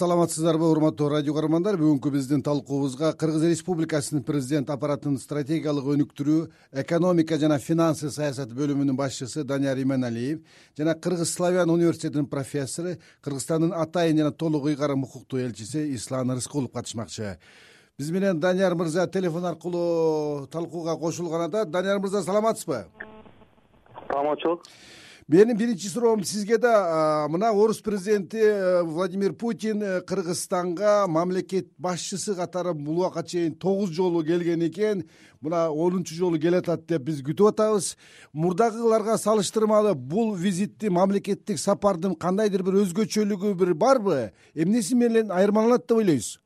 саламатсыздарбы урматтуу радио көрөрмандар бүгүнкү биздин талкуубузга кыргыз республикасынын президент аппаратынын стратегиялык өнүктүрүү экономика жана финансы саясат бөлүмүнүн башчысы данияр именалиев жана кыргыз славян университетинин профессору кыргызстандын атайын жана толук ыйгарым укуктуу элчиси ислам рыскулов катышмакчы. Биз менен данияр мырза телефон аркылуу талкууга кошулган атат данияр мырза саламатсызбы? Саламатчылык менин биринчи суроом сизге да мына орус президенти э, владимир путин э, кыргызстанга мамлекет башчысы катары бул убакка чейин тогуз жолу келген экен. Мына онунчу жолу келатат деп биз күтүп атабыз. Мурдагыларга салыштырмалуу бул визитти мамлекеттик сапардын кандайдыр бир өзгөчөлүгү бир барбы? Эмнеси менен айырмаланат деп ойлойсуз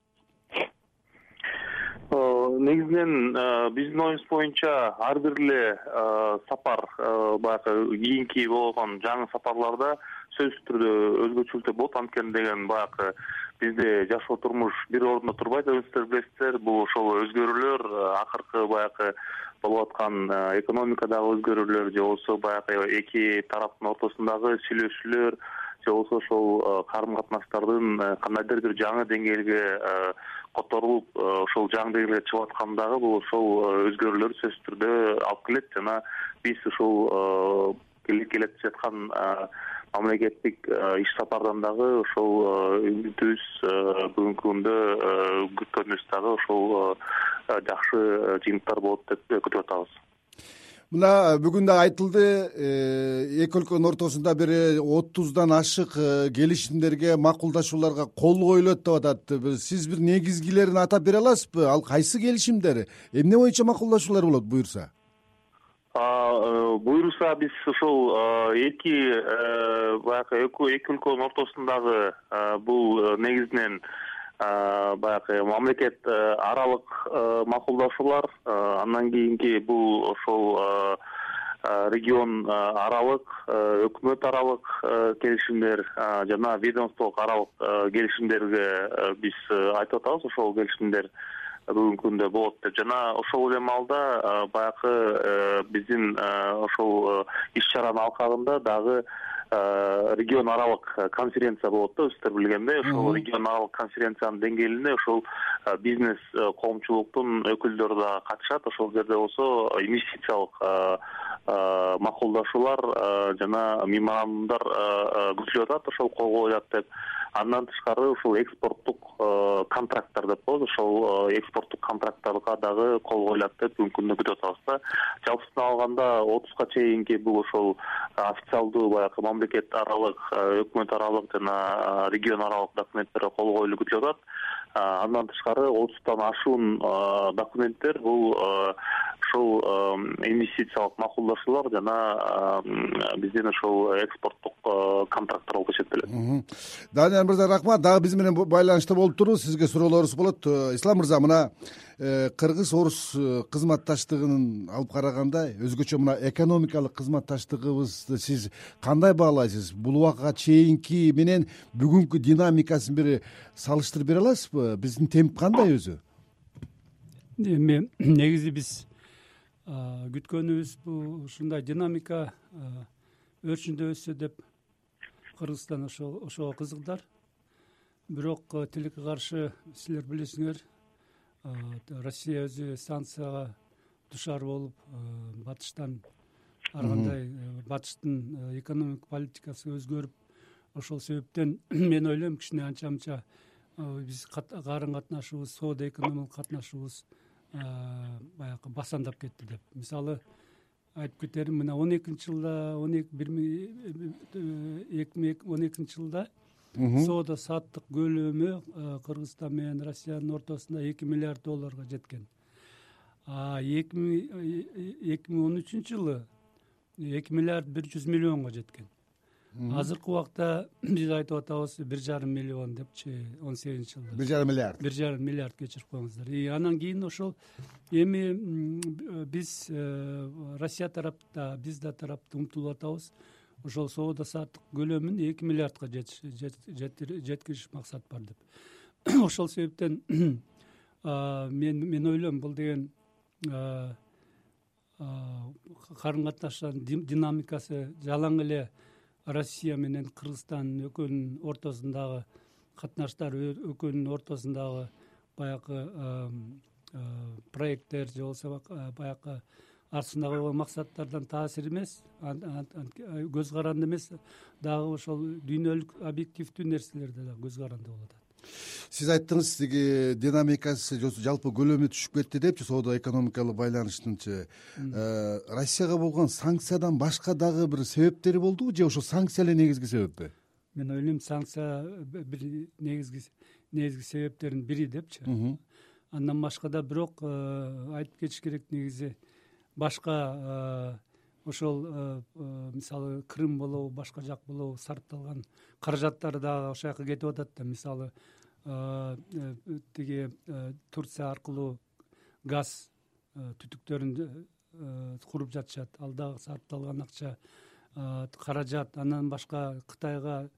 негизинен э, биздин оюбуз боюнча ар бир эле э, сапар э, баягы кийинки болгон жаңы сапарларда сөзсүз түрдө өзгөчөлүктөр болот анткени деген баягы бизде жашоо турмуш бир ордундо турбайт өзүңүздөр билесиздер. Бул ошол өзгөрүүлөр акыркы баягы болуп аткан экономикадагы өзгөрүүлөр же болбосо баягы эки тараптын ортосундагы сүйлөшүүлөр же болбосо ошол карым катнаштардын кандайдыр бир жаңы деңгээлге которулуп э, ошол жаңы деңгээлге чыгып атканы дагы бул ошол э, өзгөрүүлөрдү сөзсүз түрдө алып келет жана биз ушул э, келе жаткан мамлекеттик иш сапардан дагы ошол үмүтүбүз бүгүнкү күндө күткөнүбүз дагы ошол жакшы жыйынтыктар болот деп күтүп атабыз мына бүгүн да айтылды э, эки өлкөнүн ортосунда бир отуздан ашык э, келишимдерге макулдашууларга кол коюлат деп атат. Сиз бир негизгилерин атап бере аласызбы? Ал кайсы келишимдер эмне боюнча макулдашуулар болот буюрса? Э, буюрса биз ушул эки баягы эки өлкөнүн ортосундагы бул негизинен баягы мамлекет э, аралык э, макулдашуулар э, андан кийинки бул ошол регион аралык өкмөт аралык келишимдер жана ведомстволук аралык келишимдерге биз айтып атабыз ошол келишимдер бүгүнкү күндө болот деп. Жана ошол эле маалда баягы биздин ошол иш чаранын алкагында дагы регион аралык э, конференция болот да өзүңүздөр билгендей. Ошол регион аралык конференциянын деңгээлинде ошол э, бизнес коомчулуктун өкүлдөрү дагы катышат. Ошол жерде болсо инвестициялык макулдашуулар жана меморандумдар күтүлүп атат ошол кол коюлат деп. Андан тышкары ушул экспорттук э, контракттар деп коебуз. Ошол э, экспорттук контракттарга дагы кол коюлат деп бүгүнкү күтүп атабыз да. Жалпысынан алганда отузга чейинки бул ошол официалдуу баягы мамлекет аралык э, өкмөт аралык жана регион аралык документтерге кол коюлуу күтүлүп атат. Андан тышкары отуздан ашуун документтер бул ушул инвестициялык макулдашуулар жана биздин ошол экспорттук контракттар болуп эсептелет. Данияр мырза рахмат. Дагы биз менен байланышта болуп туруңуз сизге суроолорубуз болот. Э, ислам мырза мына э, кыргыз орус э, кызматташтыгын алып караганда өзгөчө мына экономикалык кызматташтыгыбызды сиз кандай баалайсыз? Бул убакка чейинки менен бүгүнкү динамикасын бир салыштырып бере аласызбы? Биздин темп кандай өзү? Эми негизи биз күткөнүбүз бул ушундай динамика өрчүндөп өссө деп кыргызстан ошо ошого кызыгдар бирок э, тилекке каршы силер билесиңер россия өзү санкцияга дуушар болуп э, батыштан ар кандай э, батыштын экономикалык политикасы өзгөрүп ошол себептен мен ойлойм кичине анча мынча биз карым катнашуубуз соода экономикалык катнашуубуз баягы басандап кетти деп. Мисалы айтып кетерим мына он экинчи жылда он эки бир миң эки миң он экинчи жылда соода саттык көлөмү э, кыргызстан менен россиянын ортосунда эки миллиард долларга жеткен. А эки миң эки миң он үчүнчү жылы эки миллиард бир жүз миллионго жеткен азыркы убакта биз айтып атабыз бир жарым миллион депчи он сегизинчи жылы. Бир жарым миллиард. Бир жарым миллиард кечирип коюңуздар. И андан кийин ошол эми биз э, россия тарапта биз да тарапта умтулуп атабыз. Ошол соода саттык көлөмүн эки миллиардга жеткириш максат бар деп. Ошол себептен мен мен ойлойм бул деген карым катнаштардын динамикасы жалаң эле россия менен кыргызстан экөөнүн ортосундагы катнаштар экөөнүн ортосундагы баягы проекттер же болбосо баягы артысында койгон максаттардан таасир эмес. Көз каранды эмес. Дагы ошол дүйнөлүк объективдүү нерселерде дагы көз каранды болуп атат сиз айттыңыз тиги динамикасы жалпы көлөмү түшүп кетти депчи соода экономикалык байланыштынчы. Э, россияга болгон санкциядан башка дагы бир себептери болдубу же ошол санкция эле негизги себеппи мен ойлойм санкция бир негизги негизги себептердин бири депчи. Андан башка да бирок э, айтып кетиш керек негизи башка э, ошол мисалы крым болобу башка жак болобу сарпталган каражаттар дагы ошол жака кетип атат да. Мисалы Э, тиги э, турция аркылуу газ э, түтүктөрүн куруп жатышат. Ал дагы сарпталган акча каражат андан башка кытайга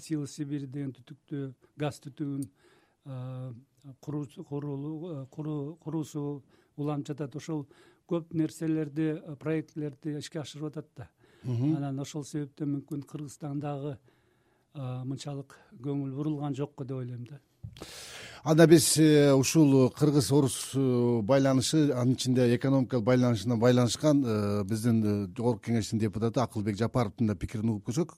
сила сибирь деген түтүктү газ түтүгүн куруусу уланып жатат. Ошол көп нерселерди проектилерди ишке ашырып атат да. Анан ошол себептен мүмкүн кыргызстан дагы мынчалык көңүл бурулган жокко деп ойлойм да. Анда биз э, ушул кыргыз орус э, байланышы анын ичинде экономикалык байланышына байланышкан э, биздин жогорку кеңештин депутаты акылбек жапаровдун да пикирин угуп көрсөк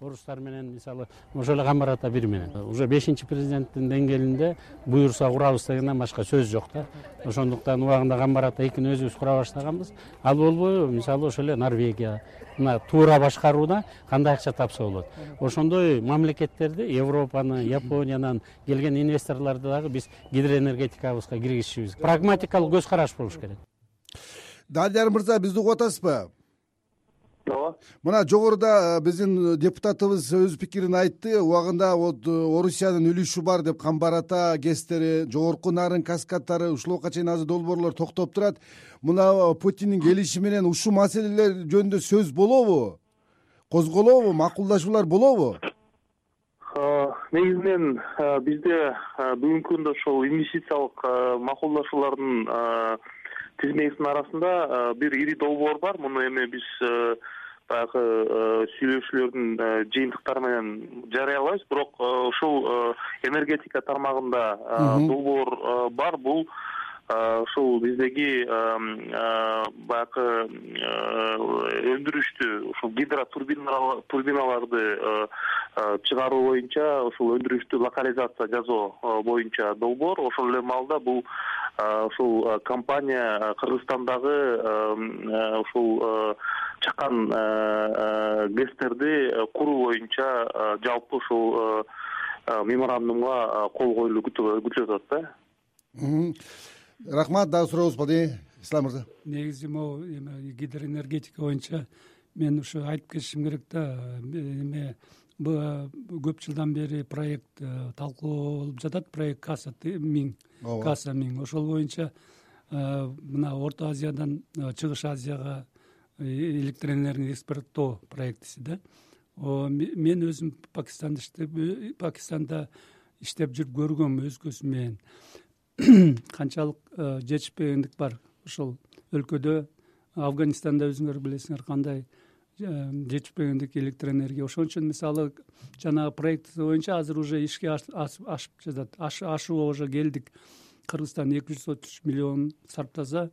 орустар менен мисалы ошол эле камбар ата бир менен. Уже бешинчи президенттин деңгээлинде буюрса курабыз дегенден башка сөз жок да. Ошондуктан убагында камбар ата экини өзүбүз кура баштаганбыз. Ал болбойбу мисалы ошол эле норвегия мына туура башкарууна кандай акча тапса болот? Ошондой мамлекеттерди европаны япониянан келген инвесторлорду дагы биз гидроэнергетикабызга киргизишибиз. Прагматикалык көз караш болуш керек. Данияр мырза бизди угуп атасызбы ооба. Мына жогоруда э, биздин депутатыбыз өз пикирин айтты. Убагында вот э, орусиянын үлүшү бар деп камбар ата гэстери жогорку нарын каскадтары ушулга чейин азыр долбоорлор токтоп турат. Мына э, путиндин келиши менен ушул маселелер жөнүндө сөз болобу? Козголобу? Макулдашуулар болобу? Негизинен бизде бүгүнкү күндө ушул инвестициялык макулдашуулардын тизмесинин арасында бир ири долбоор бар. Муну эми биз баягы э, сүйлөшүүлөрдүн э, жыйынтыктары менен жарыялайбыз. Бирок э, ушул энергетика тармагында долбоор бар. Бул ушул биздеги баягы өндүрүштү ушул гидротурбиналарды чыгаруу боюнча ушул өндүрүштү локализация жасоо боюнча долбоор ошол эле маалда бул ушул компания кыргызстандагы ушул чакан гэстерди куруу боюнча жалпы ушул меморандумга кол коюлуу күтүлүп атат да. Рахмат дагы сурообуз болду ислам мырза. Негизи могу эме гидроэнергетика боюнча мен ушу айтып кетишим керек да эме көп жылдан бери проект э, талкуу болуп жатат проект каса миң ооба. Каса миң. Ошол боюнча э, мына орто азиядан э, чыгыш азияга электроэнергияны экспорттоо проектиси да. Мен өзүм пакистанда иштеп пакистанда иштеп жүрүп көргөм өз көзүм менен. Канчалык жетишпегендик бар ошол өлкөдө. Афганистанда өзүңөр билесиңер кандай жетишпегендик электроэнергия. Ошон үчүн мисалы жанагы проект боюнча азыр уже ишке ашып жатат ашууга уже келдик. Кыргызстан эки жүз отуз миллион сарптаса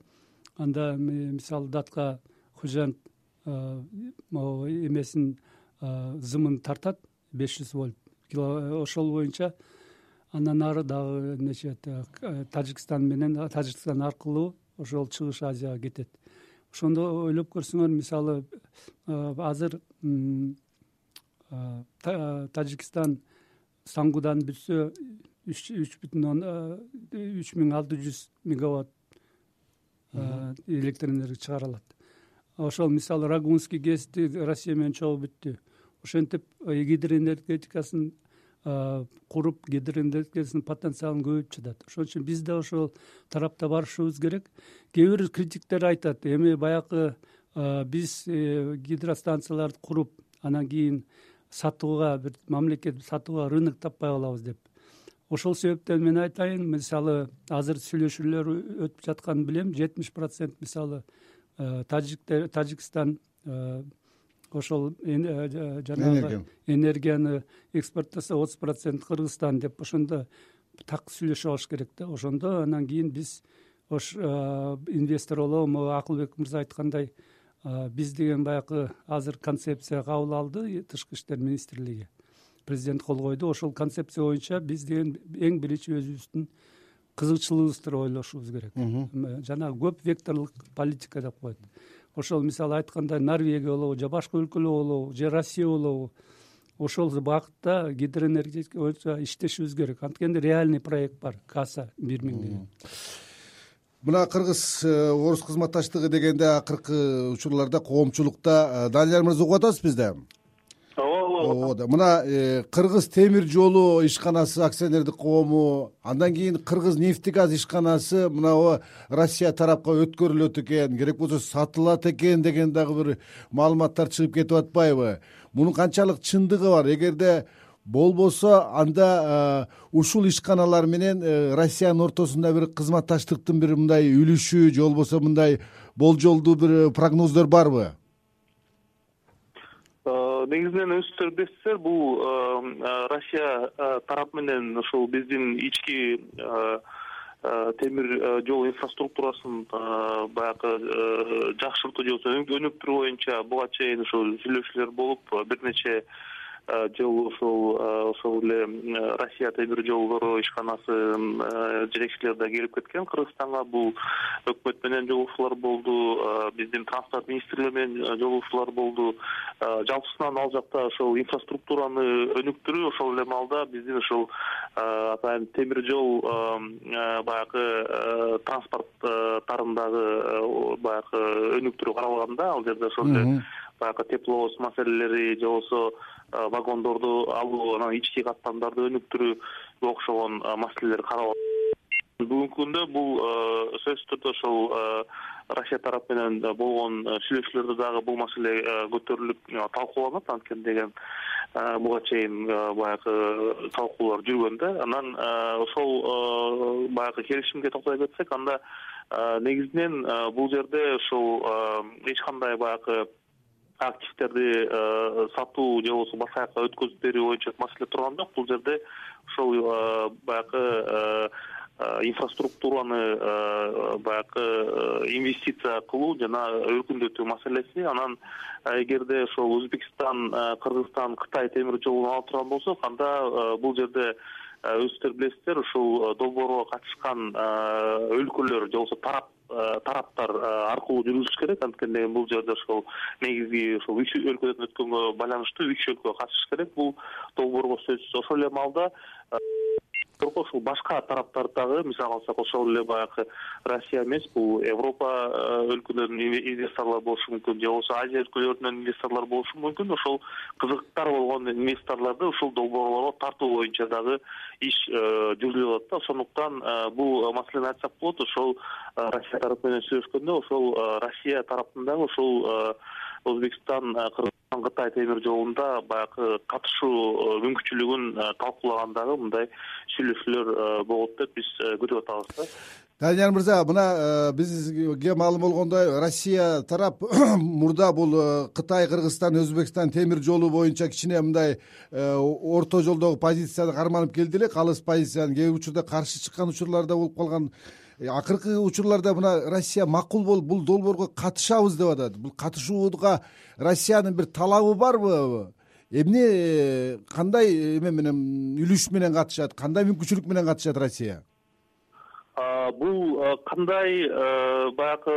анда мисалы датка хужент могу эмесин зымын тартат беш жүз вольт. Ошол боюнча андан ары дагы эмнече тажикстан менен тажикстан аркылуу ошол чыгыш азияга кетет. Ошондо ойлоп көрсөңөр мисалы азыр тажикстан сангудан бүтсө үч бүтүн үч миң алты жүз мегаватт электроэнергия чыгара алат ошол мисалы рагунский гэсти россия менен чогуу бүттү. Ошентип гидроэнергетикасын куруп гидроэнергетикасынын потенциалын көбөйтүп жатат. Ошон үчүн биз да ошол тарапта барышыбыз керек. Кээ бир критиктер айтат. Эми баягы биз э, гидростанцияларды куруп анан кийин сатууга бир мамлекет сатууга рынок таппай калабыз деп. Ошол себептен мен айтайын мисалы азыр сүйлөшүүлөр өтүп жатканын билем жетимиш процент мисалы тажикстан ошол жанагы энергияны экспорттаса отуз процент кыргызстан деп ошондо так сүйлөшүп алыш керек да. Ошондо анан кийин биз ош инвестор болобу акылбек мырза айткандай биз деген баягы азыр концепция кабыл алды тышкы иштер министрлиги президент кол койду. Ошол концепция боюнча биз деген эң биринчи өзүбүздүн кызыкчылыгыбызды ойлошубуз керек. Жанагы көп векторлук политика деп коет. Ошол мисалы айткандай норвегия болобу же башка өлкөлөр болобу же россия болобу ошол багытта гидроэнергетика боюнча иштешибиз керек. Анткени реальный проект бар каса бир миң деген мына кыргыз э, орус кызматташтыгы дегенде акыркы учурларда коомчулукта э, данияр мырза угуп атасыз бизди ооба мына э, кыргыз темир жолу ишканасы акционердик коому андан кийин кыргыз нефти газ ишканасы мынабу россия тарапка өткөрүлөт экен керек болсо сатылат экен деген дагы бир маалыматтар чыгып кетип атпайбы. Мунун канчалык чындыгы бар. Эгерде болбосо анда э, ушул ишканалар менен э, россиянын ортосунда бир кызматташтыктын бир мындай үлүшү же болбосо мындай болжолдуу бир прогноздор барбы негизинен өзүңүздөр билесиздер бул э, э, россия э, тарап менен ушул биздин ички темир жол инфраструктурасын баягы жакшыртуу же болбосо өнүктүрүү боюнча буга чейин ушул сүйлөшүүлөр болуп бир нече жыл ушул э, ошол эле россия темир жолдору ишканасынын э, жетекчилери да келип кеткен кыргызстанга. Бул өкмөт менен жолугушуулар болду биздин транспорт министрлиги менен жолугушуулар болду. Жалпысынан ал жакта ошол инфраструктураны өнүктүрүү ошол эле маалда биздин ушул атайын темир жол баягы транспорттарын дагы баягы өнүктүрүү каралган да ал жерде ошол эле баягы тепловоз маселелери же болбосо вагондорду алуу анан ички каттамдарды өнүктүрүүгө окшогон маселелер каралган бүгүнкү күндө бул сөзсүз түрдө ошол россия тарап менен болгон сүйлөшүүлөрдө дагы бул маселе көтөрүлүп талкууланат. Анткени деген буга чейин баягы талкуулар жүргөн да анан ошол баягы келишимге токтой кетсек анда негизинен бул жерде ушул эч кандай баягы активдерди э, сатуу же болбосо башка жака өткөзүп берүү боюнча маселе турган жок. Бул жерде ошол э, баягы э, инфраструктураны баягы инвестиция кылуу жана өркүндөтүү маселеси. Анан эгерде ошол өзбекстан кыргызстан кытай темир жолун ала турган болсок анда бул жерде өзүңүздөр билесиздер ушул долбоорго катышкан өлкөлөр же болбосо тарап Э, тараптар э, аркылуу жүргүзүш керек. Анткени бул жерде ошол негизги ушул үч өлкөдөн өткөнгө байланыштуу үч өлкө катышыш керек. Бул долбоорго сөзсүз ошол эле маалда ушул башка тараптар дагы мисалга алсак ошол эле баягы россия эмес бул европа э, өлкөлөрүнүн инвесторлору болушу мүмкүн же болбосо азия өлкөлөрүнөн инвесторлор болушу мүмкүн. Ошол кызыктар болгон инвесторлорду ушул долбоорлорго тартуу боюнча дагы иш э, жүргүзүлүп атат да. Ошондуктан э, бул маселени айтсак болот ошол россия тарапы менен сүйлөшкөндө ошол россия тараптын дагы ушул өзбекстан кыргызстан кытай темир жолунда баягы катышуу э, мүмкүнчүлүгүн э, талкуулагандагы мындай сүйлөшүүлөр э, болот деп биз күтүп атабыз да. Данияр мырза мына бизге маалым болгондой россия тарап мурда бул кытай кыргызстан өзбекстан темир жолу боюнча кичине мындай орто жолдогу позицияны карманып келди эле. Калыс позицияны кээ бир учурда каршы чыккан учурлар да болуп калган. Э, акыркы учурларда мына россия макул болуп бул долбоорго катышабыз деп атат. Бул катышууга россиянын бир талабы барбы? Эмне э, кандай эме менен үлүш менен катышат? Кандай мүмкүнчүлүк менен катышат россия? Бул кандай баягы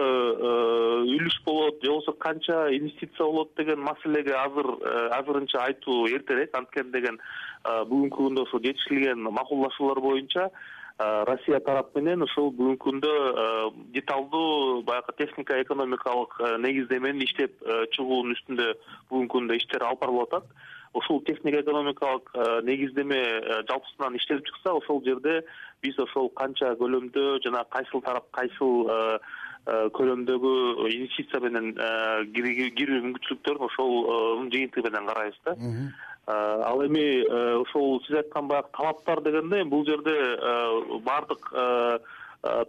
үлүш болот же болбосо канча инвестиция болот деген маселеге азыр азырынча айтуу эртерээк. Анткени деген бүгүнкү күндө ошо жетишилген макулдашуулар боюнча россия тарап менен ушул бүгүнкү күндө деталдуу баягы технико экономикалык негиздемени иштеп чыгуунун үстүндө бүгүнкү күндө иштер алып барылып атат ушул технико экономикалык негиздеме жалпысынан иштелип чыкса ошол жерде биз ошол канча көлөмдө жана кайсыл тарап кайсыл көлөмдөгү инвестиция менен кирүү мүмкүнчүлүктөрүн ошол жыйынтыгы менен карайбыз да Э, ал эми э, сиз айткан баягы талаптар дегенде бул жерде э, баардык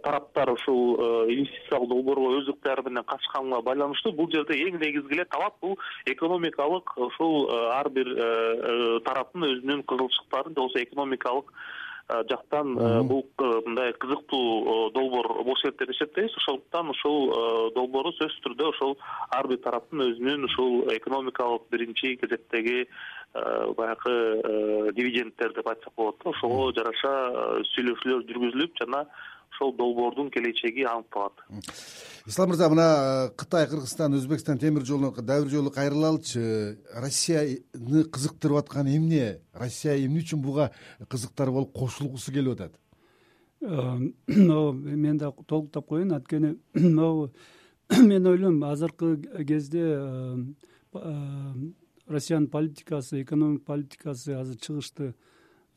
тараптар ушул инвестициялык долбоорго өз ыктыяры менен катышканга байланыштуу бул жерде эң негизги эле талап бул экономикалык ушул ар бир тараптын өзүнүн кызыкчылыктарын же болбосо экономикалык жактан бул мындай кызыктуу долбоор болуш керек деп эсептейбиз ошондуктан ушул долбоорду сөзсүз түрдө ошол ар бир тараптын өзүнүн ушул экономикалык биринчи кезектеги баягы дивиденттер деп айтсак болот да. Ошого жараша сүйлөшүүлөр жүргүзүлүп жана ошол долбоордун келечеги аныкталат ислам мырза мына э, кытай кыргызстан өзбекстан темир жолуна дагы бир жолу кайрылалычы россияны кызыктырып атканы эмне? Россия эмне үчүн буга кызыктар болуп кошулгусу келип атат? Могу мен да толуктап коеюн. Анткени могу мен ойлойм азыркы кезде э, э, россиянын политикасы экономика политикасы азыр чыгышты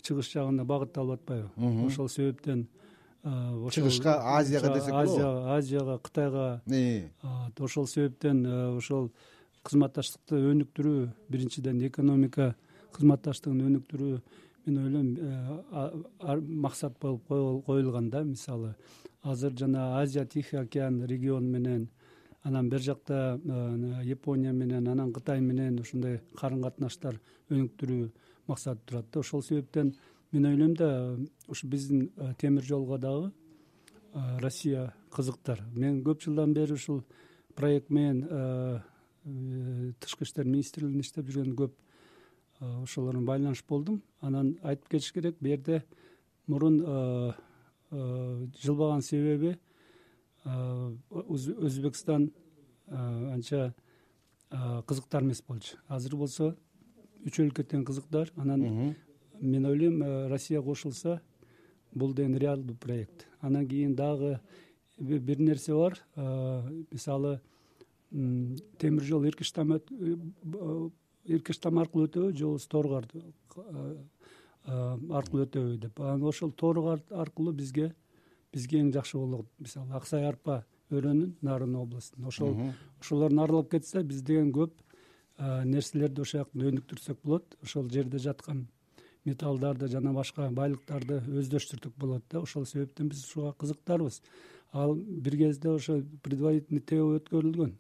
чыгыш жагына багытталып атпайбы? Ошол себептен чыгышка азияга десек болобу азияга азияга кытайга. Ошол себептен ошол кызматташтыкты өнүктүрүү биринчиден экономика кызматташтыгын өнүктүрүү мен ойлойм максат болуп коюлган да мисалы. Азыр жана азия тихий океан региону менен анан бери жакта япония менен анан кытай менен ушундай карым катнаштар өнүктүрүү максаты турат да. Ошол себептен мен ойлойм да ушу биздин э, темир жолго дагы э, россия кызыктар. Мен көп жылдан бери ушул проект менен э, тышкы иштер министрлигинде иштеп жүргөндө көп ошолор менен байланышып болдум. Анан айтып кетиш керек бул жерде мурун жылбаган себеби өзбекстан анча кызыктар эмес болчу. Азыр болсо үч өлкө тең кызыктар. Анан мен ойлойм россия кошулса бул деген реалдуу проект. Анан кийин дагы бир нерсе бар. Мисалы темир жол иркиштам э, иркиштам аркылуу өтөбү же болбосо аркылуу өтөбү деп. Анан ошол торгар аркылуу бизге бизге эң жакшы болот. Мисалы ак сай арпа өрөөнүн нарын областын ошол ошолорун аралап кетсе биз деген көп нерселерди ошол жактан өнүктүрсөк болот. Ошол жерде жаткан металлдарды жана башка байлыктарды өздөштүрдүк болот да. Ошол себептен биз ушуга кызыктарбыз. Ал бир кезде ошо предварительный то өткөрүлгөн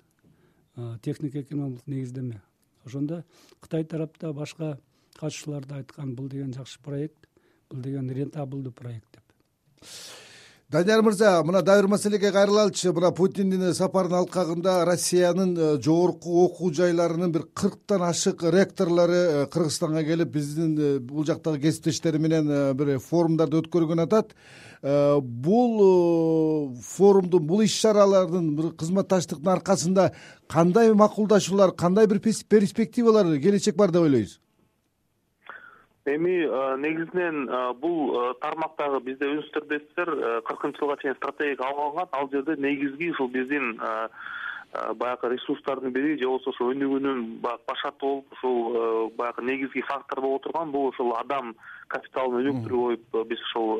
технико экономикалык негиздеме. Ошондо кытай тарапта башка катышуучулар да айткан бул деген жакшы проект бул деген рентабылдуу проект деп данияр мырза мына дагы бир маселеге кайрылалычы мына путиндин сапарынын алкагында россиянын э, жогорку окуу жайларынын бир кырктан ашык ректорлору э, кыргызстанга келип биздин э, бул жактагы кесиптештери менен бир форумдарды өткөргөн атат. Бул форумдун бул иш чаралардын бир кызматташтыктын аркасында кандай макулдашуулар кандай бир перспективалар келечек бар деп ойлойсуз эми негизинен бул тармактагы бизде өзүңүздөр билесиздер кыркынчы жылга чейин стратегия кабылган ал жерде негизги ушул биздин баягы ресурстардын бири же болбосо ошо өнүгүүнүн баягы башарты болуп ушул баягы негизги фактор болуп отурган. Бул ушул адам капиталын өнүктүрүү коюп биз ушул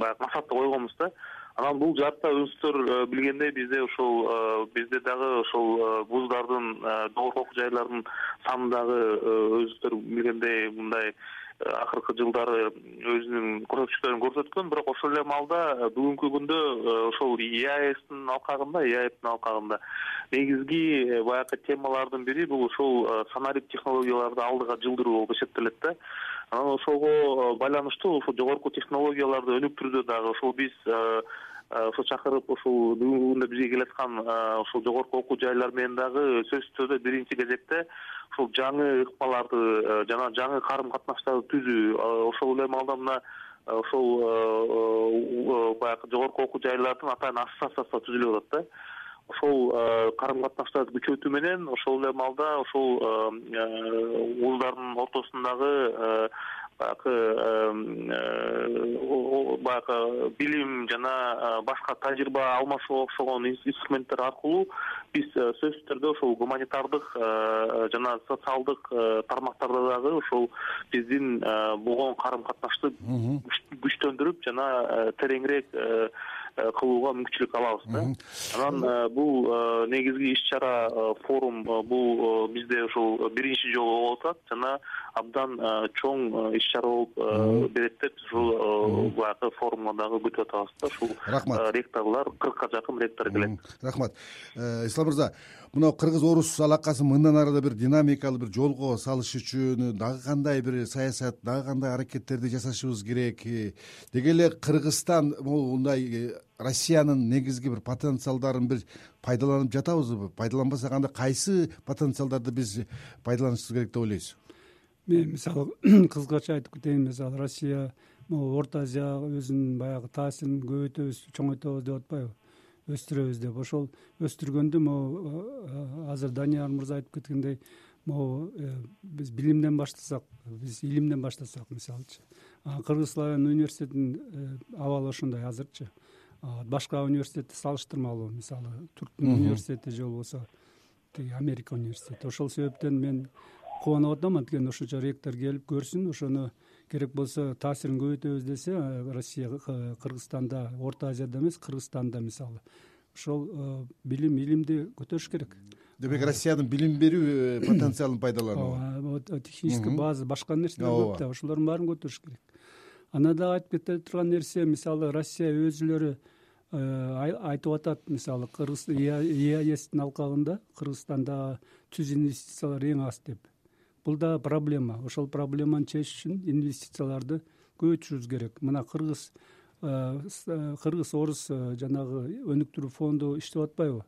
баягы максатты койгонбуз да анан бул жаатта өзүңүздөр э, билгендей бизде ушул э, бизде дагы ошол э, вуздардын жогорку окуу жайлардын саны дагы өзүңүздөр билгендей мындай акыркы жылдары өзүнүн көрсөткүчтөрүн көрсөткөн. Бирок ошол эле маалда бүгүнкү күндө ошол еаэстин алкагында еаэптин алкагында негизги баягы темалардын бири бул ушул санарип технологияларды алдыга жылдыруу болуп эсептелет да. Анан ошого э, байланыштуу ушул жогорку технологияларды өнүктүрүүдө дагы ошол биз э, э, ошо чакырып ушул бүгүнкү күндө бизге келаткан ушул жогорку окуу жайлар менен дагы сөзсүз түрдө биринчи кезекте ушул жаңы ыкмаларды жана жаңы карым катнаштарды түзүү ошол эле маалда мына ошол баягы жогорку окуу жайлардын атайын ассоциациясы түзүлүп атат да. Ошол э, карым катнаштарды күчөтүү менен ошол эле маалда ошол вуздардын э, ортосундагы э, баягы баягы билим жана башка тажрыйба алмашууга окшогон инструменттер аркылуу биз сөзсүз түрдө ошол гуманитардык жана социалдык тармактарда дагы ошол биздин болгон карым катнашты күчтөндүрүп жана тереңирээк Э, кылууга мүмкүнчүлүк алабыз да. Анан э, бул э, негизги иш чара форум бул бизде ушул биринчи жолу болуп атат. Жана абдан чоң иш чара болуп берет деп ушул баягы форумга дагы күтүп атабыз да. Ушул рахмат. ректорлор кыркка жакын ректор келет. Рахмат. Ислам мырза мына кыргыз орус алакасын мындан ары да бир динамикалуу бир жолго салыш үчүн дагы кандай бир саясат дагы кандай аракеттерди жасашыбыз керек? Деги эле кыргызстан могу мындай россиянын негизги бир потенциалдарын бир пайдаланып жатабызбы пайдаланбасак анда кайсы потенциалдарды биз пайдаланышыбыз керек деп ойлойсуз? Мен мисалы кыскача айтып кетейин. Мисалы россия могу орто азияга өзүнүн баягы таасирин көбөйтөбүз чоңойтобуз деп атпайбы. Өстүрөбүз деп. Ошол өстүргөндө могу азыр данияр мырза айтып кеткендей могу э, биз билимден баштасак биз илимден баштасак мисалычы. Кыргыз славян университетинин э, абалы ошондой азырчы башка университетти салыштырмалуу мисалы турктун университети же болбосо тиги америка университети. Ошол себептен мен кубанып атам анткени ошончо ректор келип көрсүн ошону керек болсо таасирин көбөйтөбүз десе россия кыргызстанда орто азияда эмес кыргызстанда мисалы. Ошол билим илимди көтөрүш керек. Демек россиянын билим берүү э, потенциалын пайдалануу. Технический база башка нерселер көп да ошолордун баарын көтөрүш керек анан дагы айтып кете турган нерсе мисалы россия өзүлөрү э, айтып атат мисалы кыргыз еаэстин алкагында кыргызстанда түз инвестициялар эң аз деп. Бул дагы проблема. Ошол проблеманы чечиш үчүн инвестицияларды көбөйтүшүбүз керек. Мына кыргыз э, э, кыргыз орус жанагы өнүктүрүү фонду иштеп атпайбы?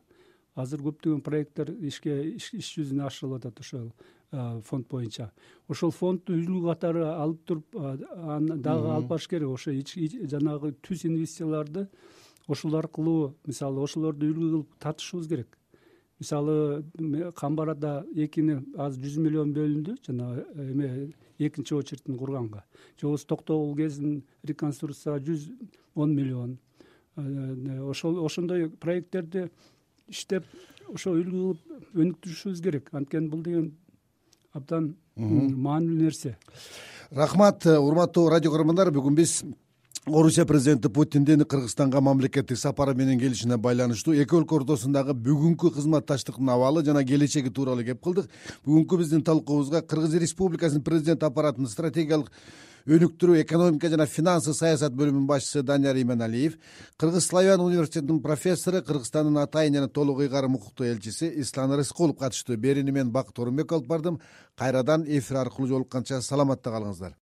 Азыр көптөгөн проекттер ишке иш жүзүнө ашырылып атат ошол фонд боюнча. Ошол фондду үлгү катары алып туруп аны дагы алып барыш керек. Ошо жанагы түз инвестицияларды ошол аркылуу мисалы ошолорду үлгү кылып тартышыбыз керек. Мисалы камбар ада экини азыр жүз миллион бөлүндү жанагы эме экинчи очередин курганга. Же болбосо токтогул кезин реконструкцияга жүз он миллион. Ошол ошондой проекттерди иштеп ошо үлгү кылып өнүктүрүшүбүз керек. Анткени бул деген абдан маанилүү нерсе. Рахмат урматтуу радио көрөрмандар. Бүгүн биз орусия президенти путиндин кыргызстанга мамлекеттик сапары менен келишине байланыштуу эки өлкө ортосундагы бүгүнкү кызматташтыктын абалы жана келечеги тууралуу кеп кылдык. Бүгүнкү биздин талкуубузга кыргыз республикасынын президент аппаратынын стратегиялык өнүктүрүү экономика жана финансы саясат бөлүмүнүн башчысы данияр именалиев кыргыз славян университетинин профессору кыргызстандын атайын жана толук ыйгарым укуктуу элчиси ислам рыскулов катышты. Берүүнү мен бакыт орунбеков алып бардым. Кайрадан эфир аркылуу жолукканча саламатта калыңыздар